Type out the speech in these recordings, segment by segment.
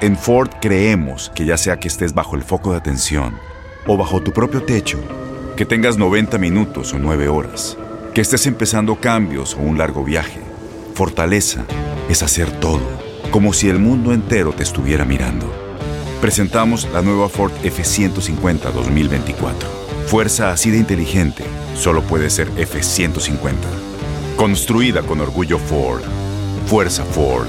En Ford creemos que ya sea que estés bajo el foco de atención o bajo tu propio techo, que tengas 90 minutos o 9 horas, que estés empezando cambios o un largo viaje, fortaleza es hacer todo, como si el mundo entero te estuviera mirando. Presentamos la nueva Ford F150 2024. Fuerza así de inteligente solo puede ser F150. Construida con orgullo Ford. Fuerza Ford.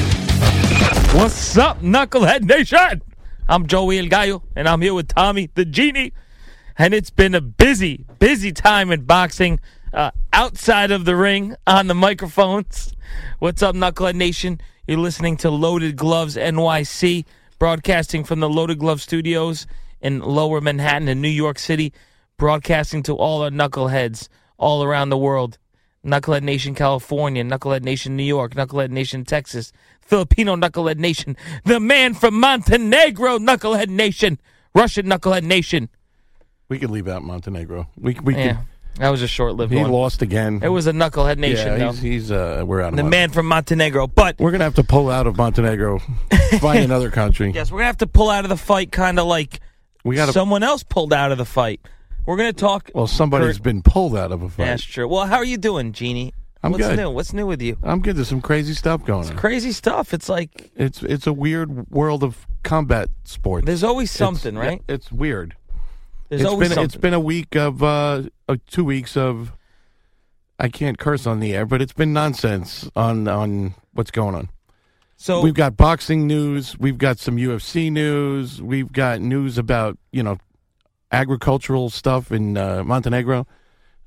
What's up, Knucklehead Nation? I'm Joey El Gallo, and I'm here with Tommy the Genie. And it's been a busy, busy time in boxing uh, outside of the ring on the microphones. What's up, Knucklehead Nation? You're listening to Loaded Gloves NYC, broadcasting from the Loaded Glove Studios in Lower Manhattan in New York City, broadcasting to all our knuckleheads all around the world. Knucklehead Nation, California, Knucklehead Nation, New York, Knucklehead Nation, Texas, Filipino Knucklehead Nation, the man from Montenegro, Knucklehead Nation, Russian Knucklehead Nation. We could leave out Montenegro. We we Yeah, could. that was a short-lived He one. lost again. It was a Knucklehead Nation, Yeah, though. he's, he's uh, we're out of the man from Montenegro. But We're gonna have to pull out of Montenegro, find another country. yes, we're gonna have to pull out of the fight, kind of like We got someone else pulled out of the fight. We're gonna talk. Well, somebody's Kurt- been pulled out of a fight. That's true. Well, how are you doing, Genie? I'm What's good. new? What's new with you? I'm good. There's some crazy stuff going on. Crazy stuff. It's like It's it's a weird world of combat sports. there's always It's- something, yeah, right? It's weird. There's It's always been something. it's been a week of uh, uh two weeks of I can't curse on the air, but it's been nonsense on on what's going on. so We've got boxing news. We've got some UFC news. We've got news about you know agricultural stuff in uh, Montenegro.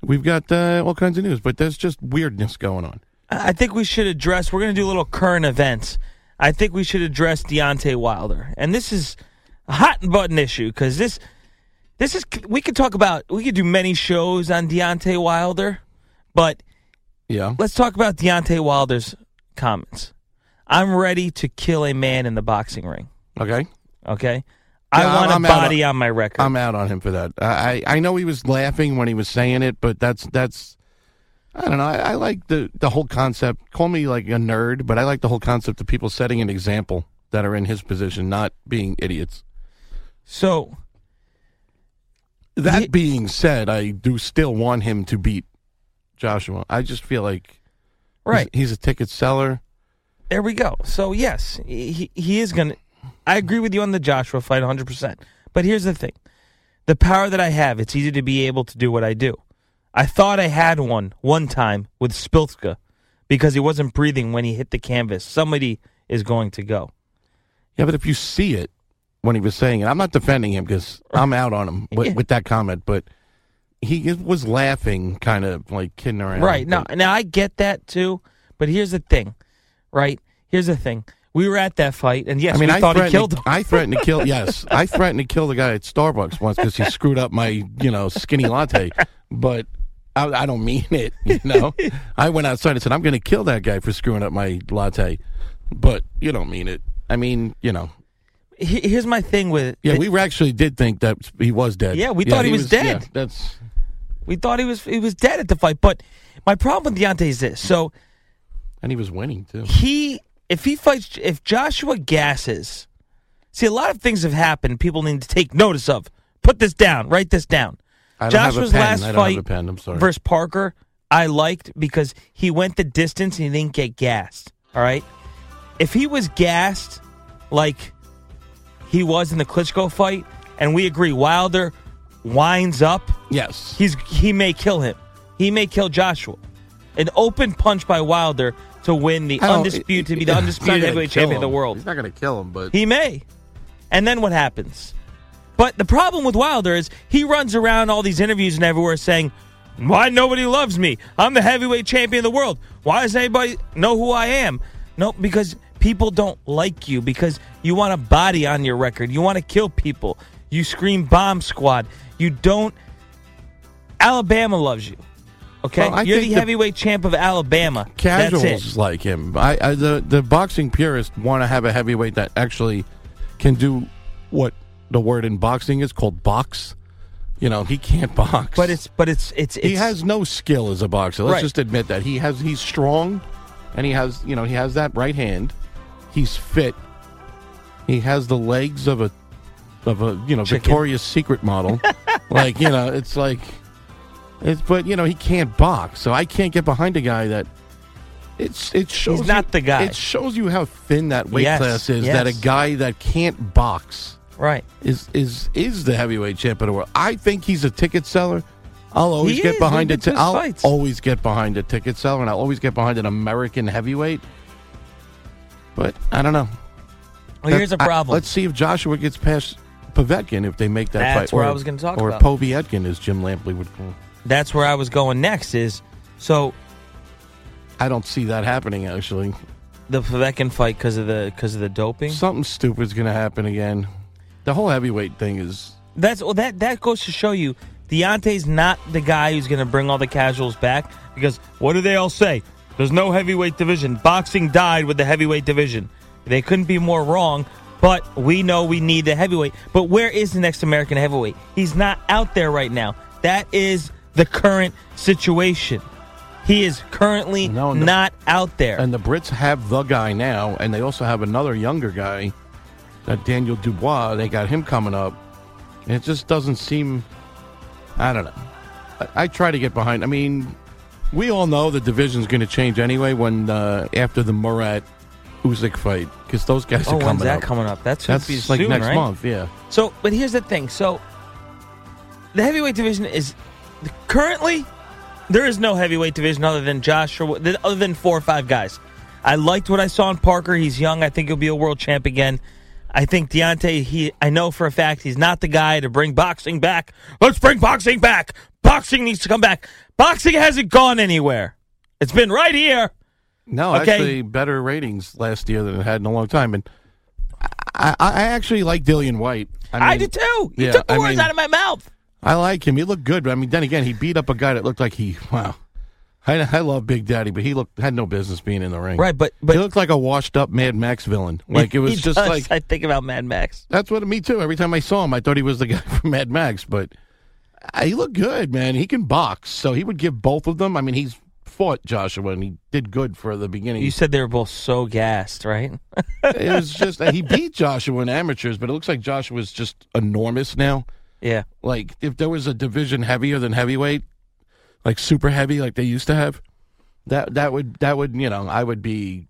We've got uh, all kinds of news, but there's just weirdness going on. I think we should address. We're going to do a little current events. I think we should address Deontay Wilder, and this is a hot and button issue because this, this is. We could talk about. We could do many shows on Deontay Wilder, but Yeah, let's talk about Deontay Wilder's comments. I'm ready to kill a man in the boxing ring. okay. Okay, I Yeah, want I'm a out body on- on my record. I'm out on him for that. I I I know he was laughing when he was saying it, but that's that's. I don't know. I, I like the the whole concept. Call me like a nerd, but I like the whole concept of people setting an example that are in his position not being idiots. So That He- being said, I do still want him to beat Joshua. I just feel like he's- Right. he's, a ticket seller. there we go. So yes, he he is gonna. I agree with you on the Joshua fight 100. percent But here's the thing: the power that I have, it's easy to be able to do what I do. I thought I had one one time with Szpilka because he wasn't breathing when he hit the canvas. Somebody is going to go. Yeah, but if you see it when he was saying it, I'm not defending him because I'm out on him with, Yeah. with that comment, but he was laughing, kind of like kidding around. Right. Now, now I get that too, but here's the thing, right? Here's the thing. We were at that fight, and yes, I mean, I thought he threatened killed to, him. I threatened to kill. Yes, I threatened to kill the guy at Starbucks once because he screwed up my, you know, skinny latte. But I, I don't mean it. You know, I went outside and said I'm going to kill that guy for screwing up my latte. But you don't mean it. I mean, you know. He- Here's my thing with Yeah, we actually did think that he was dead. Yeah, we thought he was dead. yeah, that's we thought he was he was dead at the fight. But my problem with Deontay is this: so and he was winning too. he if he fights if Joshua gasses, see a lot of things have happened. People need to take notice of. Put this down. Write this down. I don't have a Joshua's last fight have a pen. I'm sorry. versus Parker, I liked because he went the distance and he didn't get gassed. All right, if he was gassed like he was in the Klitschko fight, and we agree Wilder winds up, yes, he's he may kill him. He may kill Joshua. An open punch by Wilder to win the undisputed to be the undisputed heavyweight kill champion of the world. He's not going to kill him, but He may. And then what happens? But the problem with Wilder is he runs around all these interviews and everywhere saying, Why nobody loves me? I'm the heavyweight champion of the world. Why does anybody know who I am? No, because people don't like you because you want a body on your record. You want to kill people. You scream bomb squad. You don't Alabama loves you. Okay? Well, You're the think the- heavyweight champ of Alabama. That's it. casuals like him. I, I the the boxing purists want to have a heavyweight that actually can do what the word in boxing is called box. You know, he can't box. But it's but it's it's, it's he has no skill as a boxer. Let's Right. just admit that he has. He's strong, and he has you know he has that right hand. He's fit. He has the legs of a of a you know Chicken. Victoria's Secret model. like you know, it's like it's but you know he can't box, so I can't get behind a guy that. It's it shows He's not you- the guy. It shows you how thin that weight Yes, class is. That a guy that can't box right. is is is the heavyweight champion of the world. I think he's a ticket seller. I'll always He get is. behind We've it. been to his I'll fights. always get behind a ticket seller, and I'll always get behind an American heavyweight. But I don't know. Well, here's a problem. let's see if Joshua gets past Povetkin if they make that That's fight. where or, I was gonna talk or about. Povetkin, as Jim Lampley would call. That's where I was going next. Is so I don't see that happening. Actually, the Povetkin fight because of the because of the doping. something stupid's going to happen again. The whole heavyweight thing is That's well, that that goes to show you Deontay's not the guy who's going to bring all the casuals back because what do they all say? There's no heavyweight division. Boxing died with the heavyweight division. They couldn't be more wrong. But we know we need the heavyweight. But where is the next American heavyweight? He's not out there right now. That is the current situation. He is currently No, no. not out there. And the Brits have the guy now, and they also have another younger guy, that Daniel Dubois. They got him coming up. And it just doesn't seem. I don't know. I, I try to get behind. I mean, we all know the division's going to change anyway when uh, after the Murat Usyk fight because those guys oh, are when's coming that up. coming up? That's That's like soon, next right? month. Yeah. So, but here's the thing. So, the heavyweight division is currently there is no heavyweight division other than Joshua, th- other than four or five guys. I liked what I saw in Parker. He's young. I think he'll be a world champ again. I think Deontay. He, I know for a fact he's not the guy to bring boxing back. Let's bring boxing back. Boxing needs to come back. Boxing hasn't gone anywhere. It's been right here. No, Okay. actually, better ratings last year than it had in a long time. And I, I I actually like Dillian Whyte. I, mean, do too. You yeah, took the I words mean- out of my mouth. I like him. He looked good, but I mean, then again, he beat up a guy that looked like he. Wow, I, I love Big Daddy, but he looked had no business being in the ring. Right, but but he looked like a washed up Mad Max villain. Like it was just does. like I think about Mad Max. that's what me too. Every time I saw him, I thought he was the guy from Mad Max, but uh, he looked good, man. He can box, so he would give both of them. I mean, he's fought Joshua, and he did good for the beginning. You said they were both so gassed, right? it was just he beat Joshua in amateurs, but it looks like Joshua Joshua's just enormous now. Yeah. Like if there was a division heavier than heavyweight, like super heavy, like they used to have, that that would that would you know I would be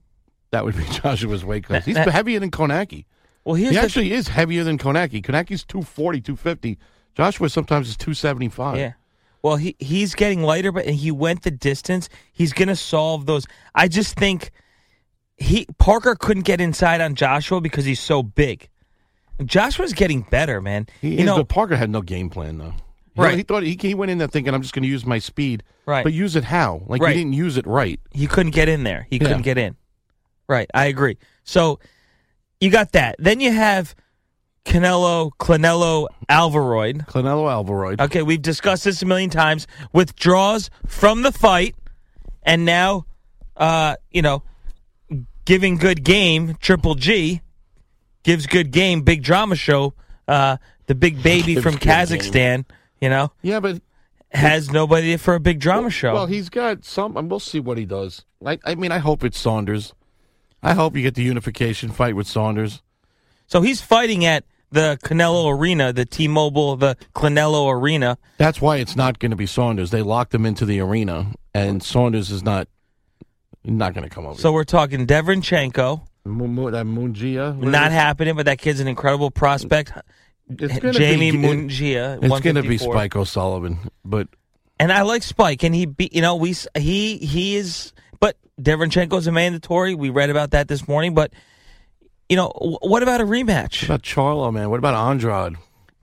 that would be Joshua's weight class. He's heavier than Konaki. Well, he the- actually is heavier than Konaki. Konaki's 240, 250. Joshua sometimes is 275. Yeah. Well, he he's getting lighter, but he went the distance. He's going to solve those. I just think he Parker couldn't get inside on Joshua because he's so big. Joshua's getting better, man. He you is, know, but Parker had no game plan though. Right. he thought he, he went in there thinking I'm just going to use my speed. Right. But use it how? Like Right. he didn't use it right. he couldn't get in there. He Yeah. couldn't get in. Right. I agree. So you got that. Then you have Canelo, Clanello, Alvaroid. Canelo Alvaroid. Okay, we've discussed this a million times. Withdraws from the fight, and now, uh, you know, giving good game. Triple G gives good game. Big drama show. Uh, the big baby from. Kazakhstan. You know, Yeah, but has nobody for a big drama show. Well, he's got some, and we'll see what he does. Like, I mean, I hope it's Saunders. I hope you get the unification fight with Saunders. So he's fighting at the Canelo Arena, the T-Mobile, the Canelo Arena. That's why it's not going to be Saunders. They locked him into the arena, and Saunders is not not going to come over. So we're talking Derevyanchenko. Mo- Mo- that Munguia, Not happening, but that kid's an incredible prospect. It's gonna Jamie be- Munguia. It's going to be 154. Spike O'Sullivan, but And I like Spike, and he be, you know we s- he he is, but Derevyanchenko's a mandatory. We read about that this morning, but you know wh- what about a rematch? what about Charlo, man? What about Andrade?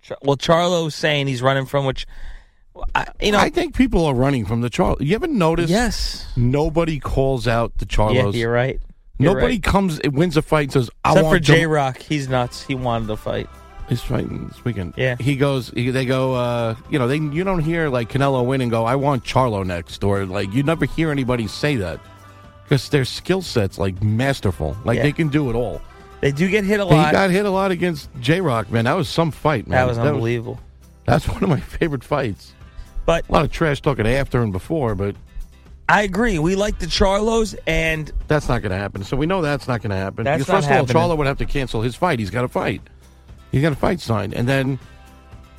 Char- Well, Charlo's saying he's running from which, I, you know, I think people are running from the Charlo. You ever noticed? yes, Nobody calls out the yeah, Charlos. you're right. You're Nobody right. comes, wins a fight, and says, "I Except want for J Rock, he's nuts. He wanted to fight. He's fighting this weekend. Yeah. He goes. He, they go. Uh, you know, they you don't hear like Canelo win and go, "I want Charlo next," or like you never hear anybody say that because their skill sets like masterful. Like Yeah. they can do it all. They do get hit a lot. He lot. got hit a lot against J Rock, man. That was some fight, man. that was unbelievable. that's one of my favorite fights. But A lot of trash talking after and before, but I agree. We like the Charlos, and that's not going to happen. So we know that's not going to happen. That's because not first of all, happening. Charlo would have to cancel his fight. He's got a fight. He's got a fight signed, and then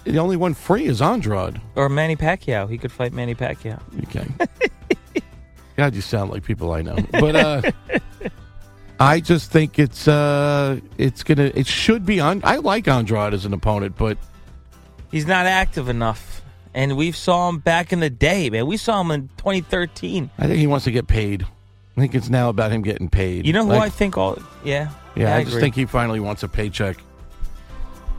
the only one free is Andrade. or Manny Pacquiao, he could fight Manny Pacquiao. Okay. God, you sound like people I know. But uh I just think it's uh it's gonna it should be on I like Andrade as an opponent, but He's not active enough, and we saw him back in the day, man. We saw him in 2013. I think he wants to get paid. I think it's now about him getting paid. You know who Like, I think? All yeah, Yeah, I, I, just think he finally wants a paycheck.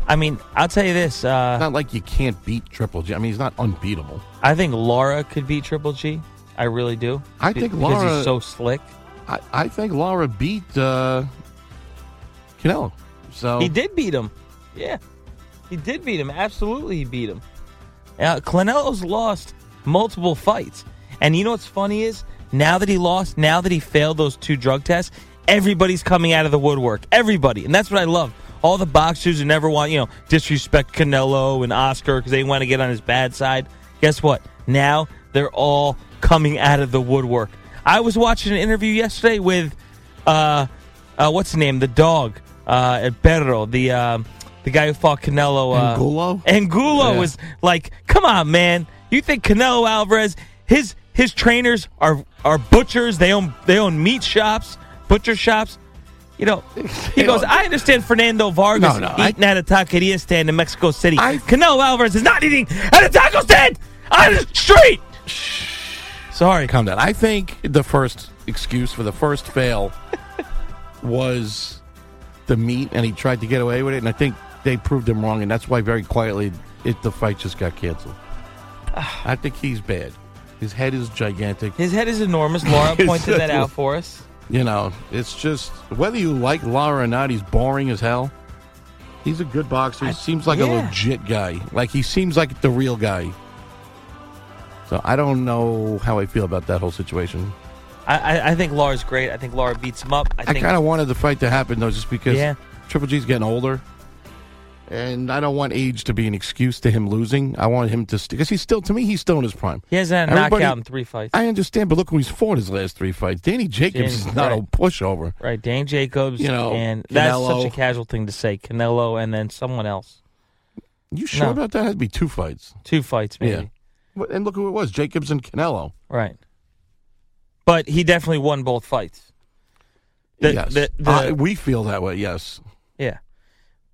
I mean, I'll tell you this. Uh, Not like you can't beat Triple G. I mean, he's not unbeatable. I think Lara could beat Triple G. I really do. I think because Lara- he's so slick. I, I think Lara beat uh Canelo. So He did beat him. Yeah, he did beat him. Absolutely, he beat him. Uh, lost multiple fights, and you know what's funny is now that he lost, now that he failed those two drug tests, everybody's coming out of the woodwork. Everybody, and that's what I love. All the boxers who never want, you know, disrespect Canelo and Oscar because they want to get on his bad side. Guess what? Now they're all coming out of the woodwork. I was watching an interview yesterday with, uh, uh, what's the name? The dog, uh, Perro, the um, the guy who fought Canelo. Uh, Angulo? Angulo Yeah. was like, "Come on, man! You think Canelo Alvarez? His his trainers are are butchers. They own they own meat shops, butcher shops. You know." He goes, "I understand Fernando Vargas No, no, I- eating at a taqueria stand in Mexico City. I- Canelo Alvarez is not eating at a taco stand on the street." Sorry, calm down. I think the first excuse for the first fail was the meat, and he tried to get away with it, and I think they proved him wrong, and that's why very quietly it the fight just got canceled. Ah. I think he's bad. His head is gigantic. his head is enormous. Lara pointed that out for us. You know, it's just whether you like Lara or not, he's boring as hell. He's a good boxer. He seems like a legit guy. Like he seems like the real guy. So I don't know how I feel about that whole situation. I, I, I think Lara's great. I think Lara beats him up. I I, kind of wanted the fight to happen though, just because Yeah. Triple G's getting older. And I don't want age to be an excuse to him losing. I want him to because he's still to me he's still in his prime. He hasn't had a Everybody- knockout in three fights. I understand, but look who he's fought his last three fights. Danny Jacobs is not a pushover. Right, Dan Jacobs, You know, and that's Canelo. such a casual thing to say. Canelo, and then someone else. You sure No. about that? To be two fights. Two fights, maybe. Yeah. And look who it was: Jacobs and Canelo. Right. But he definitely won both fights. The- yes, the- the- Uh, we feel that way. Yes. Yeah.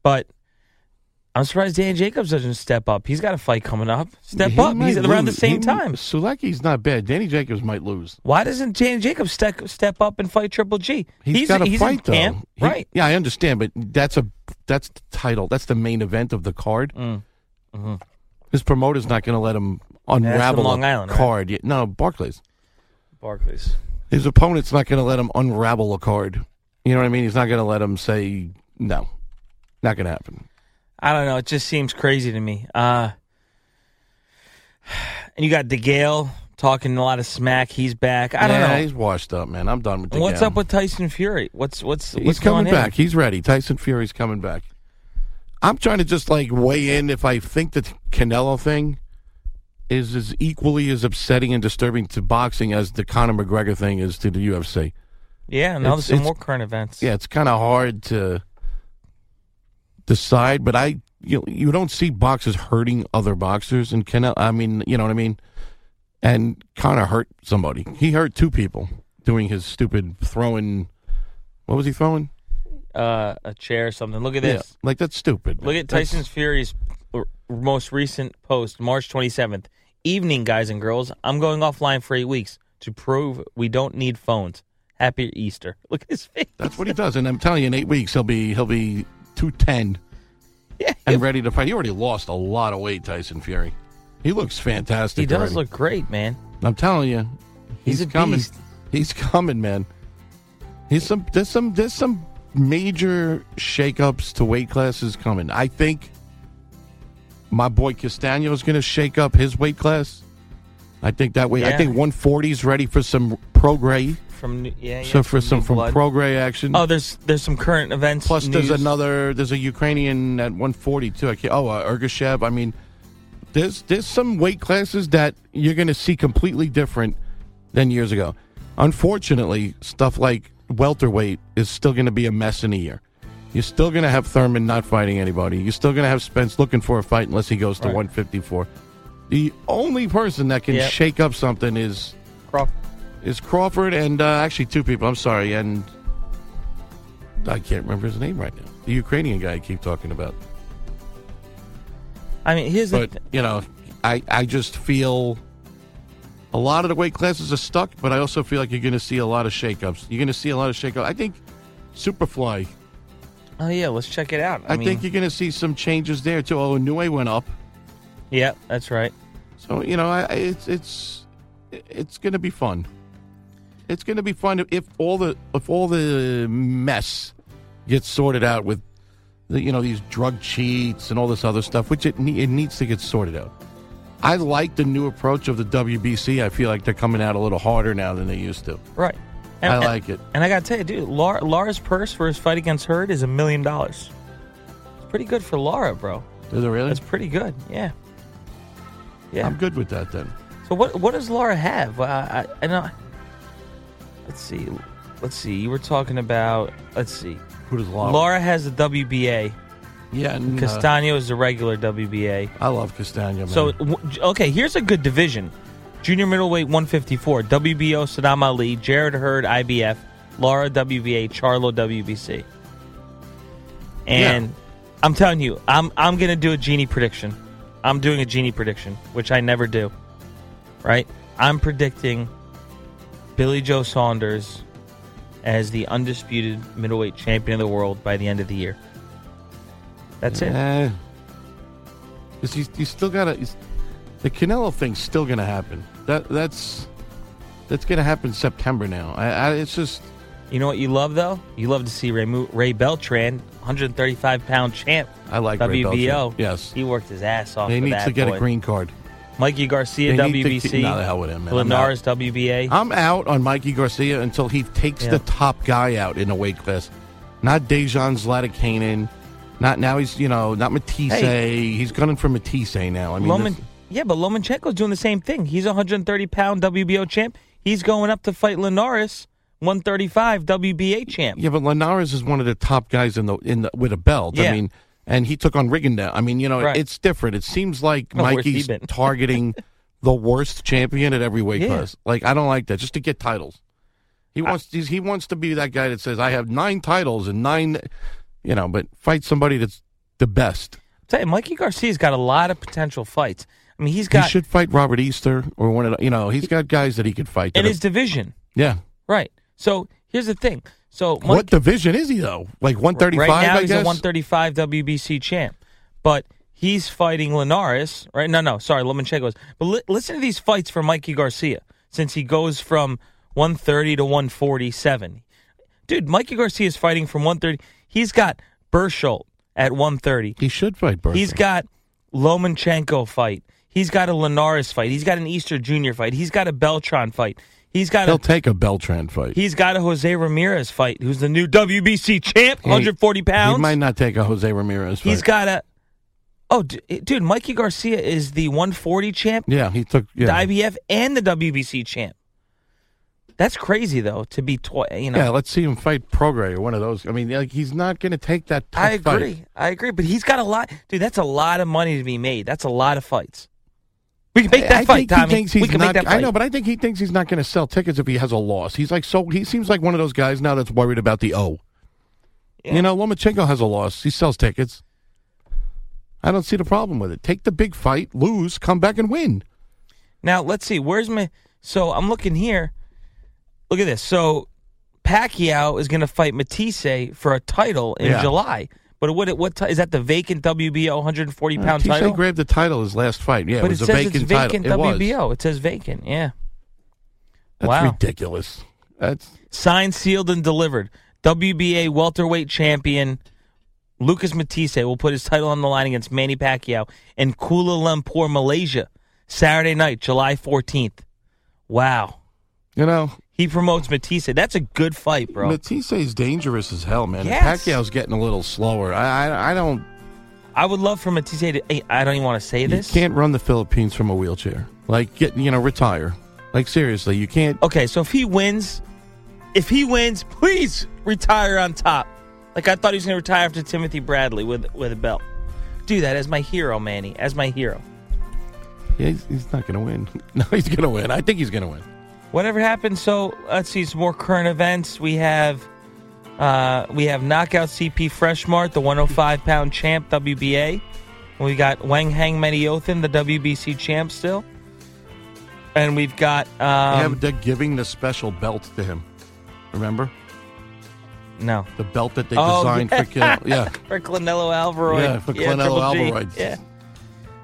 But I'm surprised Dan Jacobs doesn't step up. He's got a fight coming up. Step He up. He's around the same He- time. Sulecki's not bad. Danny Jacobs might lose. Why doesn't Dan Jacobs step step up and fight Triple G? He's got a he's fight in camp, though. He- right? Yeah, I understand, but that's a that's the title. That's the main event of the card. Mm. hmm His promoter's not going to let him unravel Long a Island, card. Yeah, No, Barclays. Barclays. His opponent's not going to let him unravel a card. You know what I mean? He's not going to let him say no. Not going to happen. I don't know. It just seems crazy to me. Uh, and you got DeGale talking a lot of smack. He's back. I don't yeah, know. he's washed up, man. I'm done with. And What's up with Tyson Fury? What's what's He's what's coming back. He's ready. Tyson Fury's coming back. I'm trying to just like weigh in if I think the Canelo thing is as equally as upsetting and disturbing to boxing as the Conor McGregor thing is to the UFC. Yeah, now It's- there's some more current events. Yeah, it's kind of hard to decide, but I you you don't see boxers hurting other boxers, and Canelo. I mean, you know what I mean. And Conor hurt somebody. He hurt two people doing his stupid throwing. What was he throwing? Uh, a chair or something. Look at Yeah, this. like that's stupid. Look at That's- Tyson's Fury's most recent post, March 27th. Evening, guys and girls. I'm going offline for eight weeks to prove we don't need phones. Happy Easter. Look at his face. That's what he does, and I'm telling you, in eight weeks he'll be he'll be two ten, yeah, and ready to fight. He already lost a lot of weight, Tyson Fury. He looks fantastic. He does already. look great, man. I'm telling you, He's he's, a coming. beast. He's coming, man. He's some. There's some. There's some major shakeups to weight classes coming. I think my boy Castano is going to shake up his weight class. I think that way. I think 140 is ready for some Prograis. From yeah, yeah, So for some from Blood. Prograis action. Oh, there's there's some current events. Plus, there's another. There's a Ukrainian at 142. I can't, oh, uh, Ergashev. I mean, there's there's some weight classes that you're going to see completely different than years ago. Unfortunately, stuff like welterweight is still going to be a mess in a year. You're still going to have Thurman not fighting anybody. You're still going to have Spence looking for a fight unless he goes to Right. 154. The only person that can Yep. shake up something is Crawford. Is Crawford and uh, actually two people. I'm sorry, and I can't remember his name right now. The Ukrainian guy I keep talking about. I mean, here's the But you know, I I just feel a lot of the weight classes are stuck, but I also feel like you're going to see a lot of shakeups. You're going to see a lot of shakeups. I think Superfly. Oh yeah, let's check it out. I, I, mean, think you're going to see some changes there too. Oh, Nue went up, yeah, that's right. so you know, I, I- it's it's it's going to be fun. It's going to be fun if all the if all the mess gets sorted out with the, you know these drug cheats and all this other stuff, which it ne- it needs to get sorted out. I like the new approach of the WBC. I feel like they're coming out a little harder now than they used to. Right. I like it. And I got to tell you, dude, Lara, Lara's purse for his fight against Hurd is a million dollars. It's pretty good for Lara, bro. Is it really? That's pretty good. Yeah. Yeah. I'm good with that then. So what what does Lara have? Uh, I, I know. Let's see. Let's see. You were talking about. Let's see. Who does Lara? Lara has the WBA. Yeah, and, uh, is a regular WBA. I love. Man. So w- okay, here's a good division: junior middleweight 154, WBO Saddam Ali, Jarrett Hurd IBF, Lara WBA, Charlo WBC. And I'm telling you, I'm I'm gonna do a genie prediction. I'm doing a genie prediction, which I never do. Right? I'm predicting Billy Joe Saunders as the undisputed middleweight champion of the world by the end of the year. That's it. Eh. 'Cause he's, still got to. The Canelo thing's still going to happen. That that's that's going to happen September now. I, I, it's just You know what you love though? You love to see Ray, Ray Beltran, 135 pound champ. I like WBO. Yes. he worked his ass off. he needs to get boy. a green card. Mikey Garcia, They WBC. no, the hell with him, man. I'm WBA. I'm out on Mikey Garcia until he takes Yeah. the top guy out in a weight class. Not Dejan Zlaticanin, Not now. He's you know not Matthysse. Hey. He's gunning for Matthysse now. I mean, Loman, this- yeah, but Lomachenko's doing the same thing. He's a 130 pound WBO champ. He's going up to fight Linares, 135 WBA champ. yeah, but Linares is one of the top guys in the in the with a belt. Yeah. I mean, and he took on Rigondeaux. I mean, you know, Right. it's different. It seems like Oh, Mikey's targeting the worst champion at every weight Yeah. class. Like I don't like that. Just to get titles, he wants he's, he wants to be that guy that says I have nine titles and nine, you know, but fight somebody that's the best. tell you, Mikey Garcia's got a lot of potential fights. I mean, he's got he should fight Robert Easter or one of the, you know he's got guys that he could fight. in his division, yeah. right? So here's the thing. So Mike, what division is he though? Like one thirty five. Right now, I he's guess. a 135 WBC champ, but he's fighting Linares. Right? No, no, sorry, Lomachenko's. But li- listen to these fights for Mikey Garcia since he goes from 130 to 147. Dude, Mikey Garcia is fighting from 130. He's got Berchelt at 130. He should fight. He's got Lomachenko fight. He's got a Linares fight. He's got an Easter Junior fight. He's got a Beltran fight. He's got He'll a take a Beltran fight. he's got a Jose Ramirez fight, who's the new WBC champ, 140 pounds. He might not take a Jose Ramirez fight. He's got a. Oh, d- dude, Mikey Garcia is the 140 champ, Yeah, he took. Yeah, the IBF, and the WBC champ. That's crazy, though, to be twi- you know. yeah. Let's see him fight Prograis or one of those. I mean, like he's not going to take that. I agree. Fight. I agree, but he's got a lot, dude. That's a lot of money to be made. That's a lot of fights. We can make that I fight, think Tommy. he thinks he's we can not, make that fight. I know, but I think he thinks he's not going to sell tickets if he has a loss. He's like so. He seems like one of those guys now that's worried about the O. You know, Lomachenko has a loss. He sells tickets. I don't see the problem with it. Take the big fight, lose, come back and win. Now let's see. Where's my? So I'm looking here. Look at this. So Pacquiao is going to fight Matthysse for a title in Yeah. July. But what? What is that? The vacant WBO 140 uh, pound Tisha title. grabbed the title his last fight. Yeah, but it was it a says vacant, it's vacant title. It was. WBO. It says vacant. Yeah. That's wow. ridiculous. That's Signed, sealed, and delivered. WBA welterweight champion Lucas Matthysse will put his title on the line against Manny Pacquiao in Kuala Lumpur, Malaysia, Saturday night, July 14th. Wow. you know He promotes Matthysse. That's a good fight, bro. Matthysse is dangerous as hell, man. And Yes. Pacquiao's getting a little slower. I, I I don't. I would love for Matthysse to. hey, I don't even want to say this. You can't run the Philippines from a wheelchair. Like get you know retire. Like seriously, you can't. Okay, so if he wins, if he wins, please retire on top. Like I thought he was going to retire after Timothy Bradley with with a belt. Do that as my hero, Manny, as my hero. Yeah, he's, he's not going to win. No, he's going to win. I think he's going to win. Whatever happened. So let's see some more current events. We have uh, we have knockout CP Freshmart, the 105 pound champ WBA. We got Wanheng Menayothin, the WBC champ still. And we've got yeah, um, but they're giving the special belt to him. Remember no the belt that they Oh, designed yeah. for? Yeah, for Canelo Alvarez. Yeah, for Triple G. Yeah.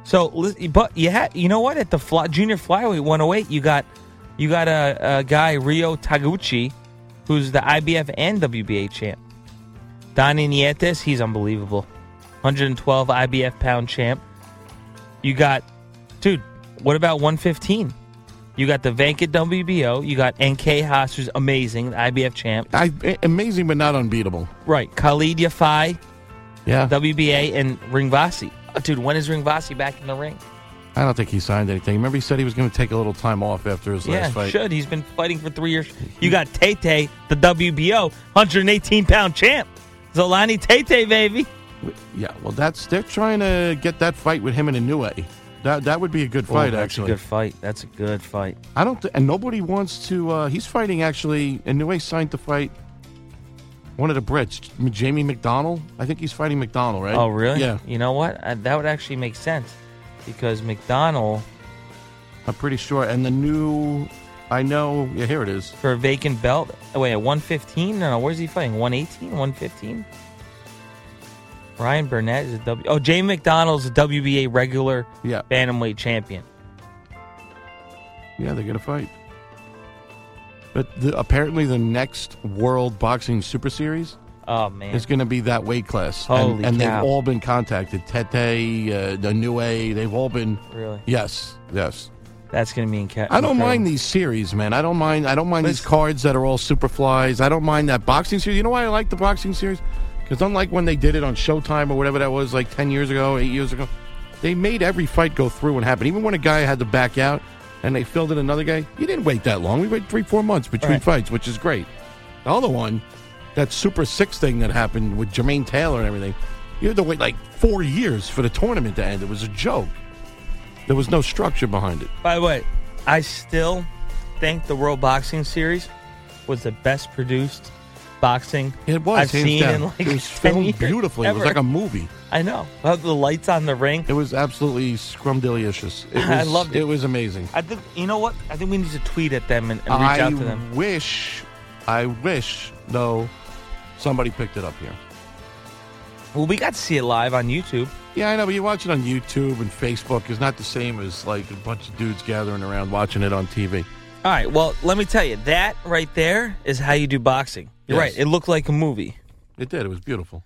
So, but you had, you know what? At the fly, junior flyweight 108, you got, you got a, a guy Rio Taguchi, who's the IBF and WBA champ. Donnie Nietes, he's unbelievable. 112 IBF pound champ. You got, dude. What about 115? You got the vacant WBO. You got Ancajas, who's amazing, the IBF champ. I, amazing but not unbeatable. Right, Khalid Yafai, Yeah, WBA and Rungvisai. Oh, dude, when is Rungvisai back in the ring? I don't think he signed anything. Remember, he said he was going to take a little time off after his Yeah, last fight. should. He's been fighting for three years. You got Tete, the WBO, 118 pound champ. Zolani Tete, baby. Yeah, well, that's they're trying to get that fight with him and Inoue. That that would be a good fight, Oh, that's actually. a good fight. That's a good fight. I don't, th- and nobody wants to. Uh, he's fighting actually. Inoue signed to fight one of the Brits, Jamie McDonnell. I think he's fighting McDonnell, right? Oh, really? Yeah, You know what? Uh, that would actually make sense because McDonnell I'm pretty sure. And the new, I know. Yeah, here it is. for a vacant belt. Oh, wait, at 115? No, no. Where's he fighting? 118? 115? Ryan Burnett is a W. Oh, Jay McDonnell's a WBA regular Yeah, bantamweight champion. yeah, they're gonna fight. But the, apparently, the next World Boxing Super Series Oh man, is going to be that weight class. Holy and and cow. they've all been contacted. Tete, uh, the Inoue, they've all been. really? Yes, yes. That's gonna be in cat. I don't mind these series, man. I don't mind. I don't mind these cards that are all super flies. I don't mind that boxing series. You know why I like the boxing series? Because unlike when they did it on Showtime or whatever that was, like 10 years ago, 8 years ago, they made every fight go through and happen. Even when a guy had to back out and they filled in another guy, you didn't wait that long. We waited three, four months between Right. fights, which is great. The other one, that Super Six thing that happened with Jermaine Taylor and everything, you had to wait like four years for the tournament to end. It was a joke. There was no structure behind it. By the way, I still think the World Boxing Series was the best produced boxing It was I've seen down. in like it was 10 filmed beautifully. It was like a movie. I know. The lights on the ring. It was absolutely scrumdiddlyicious. It was, I loved it. It was amazing. I think you know what? I think we need to tweet at them and, and reach I out to them. wish, I wish, though, somebody picked it up here. Well, we got to see it live on YouTube. Yeah, I know, but you watch it on YouTube and Facebook is not the same as like a bunch of dudes gathering around watching it on TV. All right. Well, let me tell you, that right there is how you do boxing. You're Yes. right. It looked like a movie. It did. It was beautiful.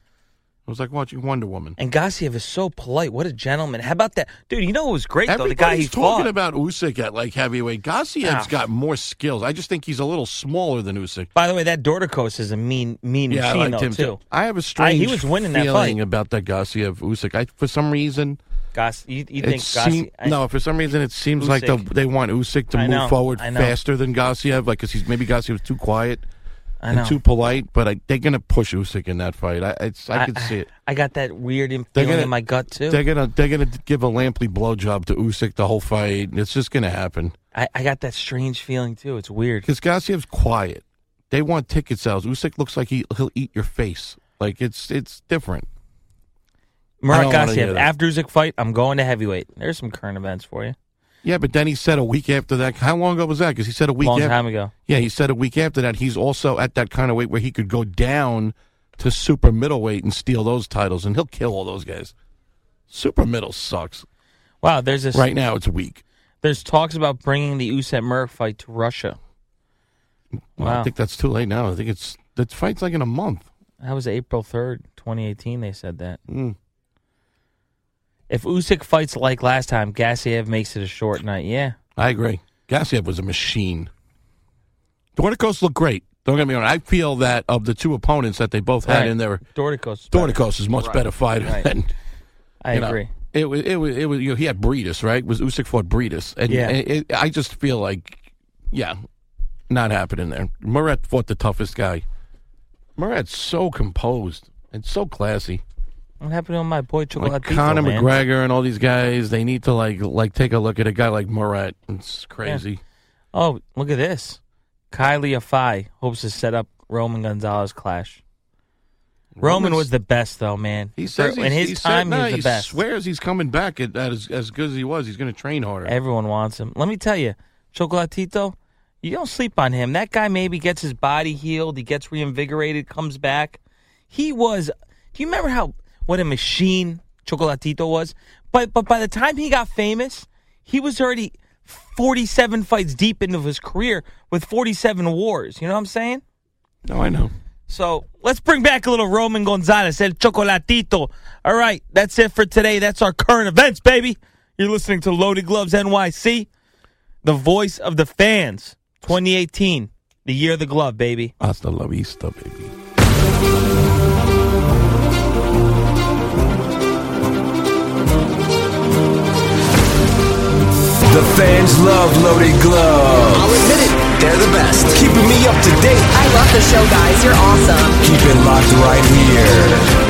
It was like watching Wonder Woman. And Gassiev is so polite. What a gentleman. How about that? Dude, you know what was great, though? The guy he Everybody's talking fought. about Usyk at like heavyweight. Gassiev's Ah. got more skills. I just think he's a little smaller than Usyk. By the way, that Dorticos is a mean, mean Yeah, I machine, liked him too. too. I have a strange he was winning that feeling fight. about that Gassiev Usyk. I for some reason Goss, you, you think seem-? I- no, for some reason it seems like the, they want Usyk to I move forward faster than Gassiev, like because he's maybe Gassiev was too quiet I and know. too polite. But I, they're gonna push Usyk in that fight. I it's I, can see it. I got that weird feeling gonna- in my gut too. They're gonna they're gonna give a Lampley blowjob to Usyk the whole fight. It's just gonna happen I, I got that strange feeling too. It's weird. because Gassiev's quiet. They want ticket sales. Usyk looks like he he'll eat your face. Like it's it's different. I Murat don't wanna hear Gassiev, after Usyk fight, I'm going to heavyweight. There's some current events for you. Yeah, but then he said a week after that. How long ago was that? Because he said a week Long after, time ago. Yeah, he said a week after that he's also at that kind of weight where he could go down to super middleweight and steal those titles, and he'll kill all those guys. Super middle sucks. Wow, there's this Right now, it's weak. There's talks about bringing the Usyk Merck fight to Russia. Well, I Wow. think that's too late now. I think it's the fight's like in a month. That was April 3rd, 2018. They said that. Mm. If Usyk fights like last time, Gassiev makes it a short night. Yeah. I agree. Gassiev was a machine. Dorticos looked great. Don't get me wrong. I feel that of the two opponents that they both had Right. in there, Dorticos. is is much better fighter Right. than I you know, agree. it was it was it was you know, he had Briedis, right? Was Usyk fought Briedis, and Yeah. it, it- I just feel like, yeah, not happening there. Murat fought the toughest guy. Murat's so composed and so classy. What happened to my boy Chocolatito, Like Conor man? McGregor and all these guys, they need to like like take a look at a guy like Murat. It's crazy. Oh, look at this. Khalid Yafai hopes to set up Roman Gonzalez clash. Roman Roman's- was the best, though, man. He says in his he said- time, nah, he was the best. swears he's coming back at, at as, as good as he was. He's going to train harder. Everyone wants him. Let me tell you, Chocolatito, you don't sleep on him. That guy maybe gets his body healed, he gets reinvigorated, comes back. He was. Do you remember how what a machine Chocolatito was? But but by the time he got famous, he was already forty-seven fights deep into his career with forty-seven wars. You know what I'm saying? no, I know. So let's bring back a little Roman Gonzalez, El Chocolatito. All right, that's it for today. That's our current events, baby. You're listening to Loaded Gloves NYC, the voice of the fans, 2018, the year of the glove, baby. Hasta la vista, baby. The fans love loaded gloves. I'll admit it, they're the best. Keeping me up to date. I love the show, guys. You're awesome. Keep it locked right here.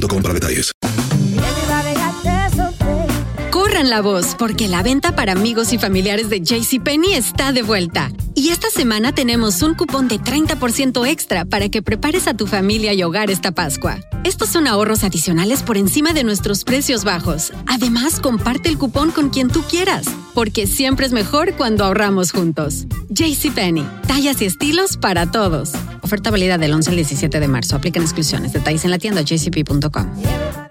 para detalles. La voz, porque la venta para amigos y familiares de JCPenney está de vuelta. Y esta semana tenemos un cupón de 30% extra para que prepares a tu familia y hogar esta Pascua. Estos son ahorros adicionales por encima de nuestros precios bajos. Además, comparte el cupón con quien tú quieras, porque siempre es mejor cuando ahorramos juntos. JCPenney, tallas y estilos para todos. Oferta válida del 11 al 17 de marzo. Aplican exclusiones. Detalles en la tienda jcp.com.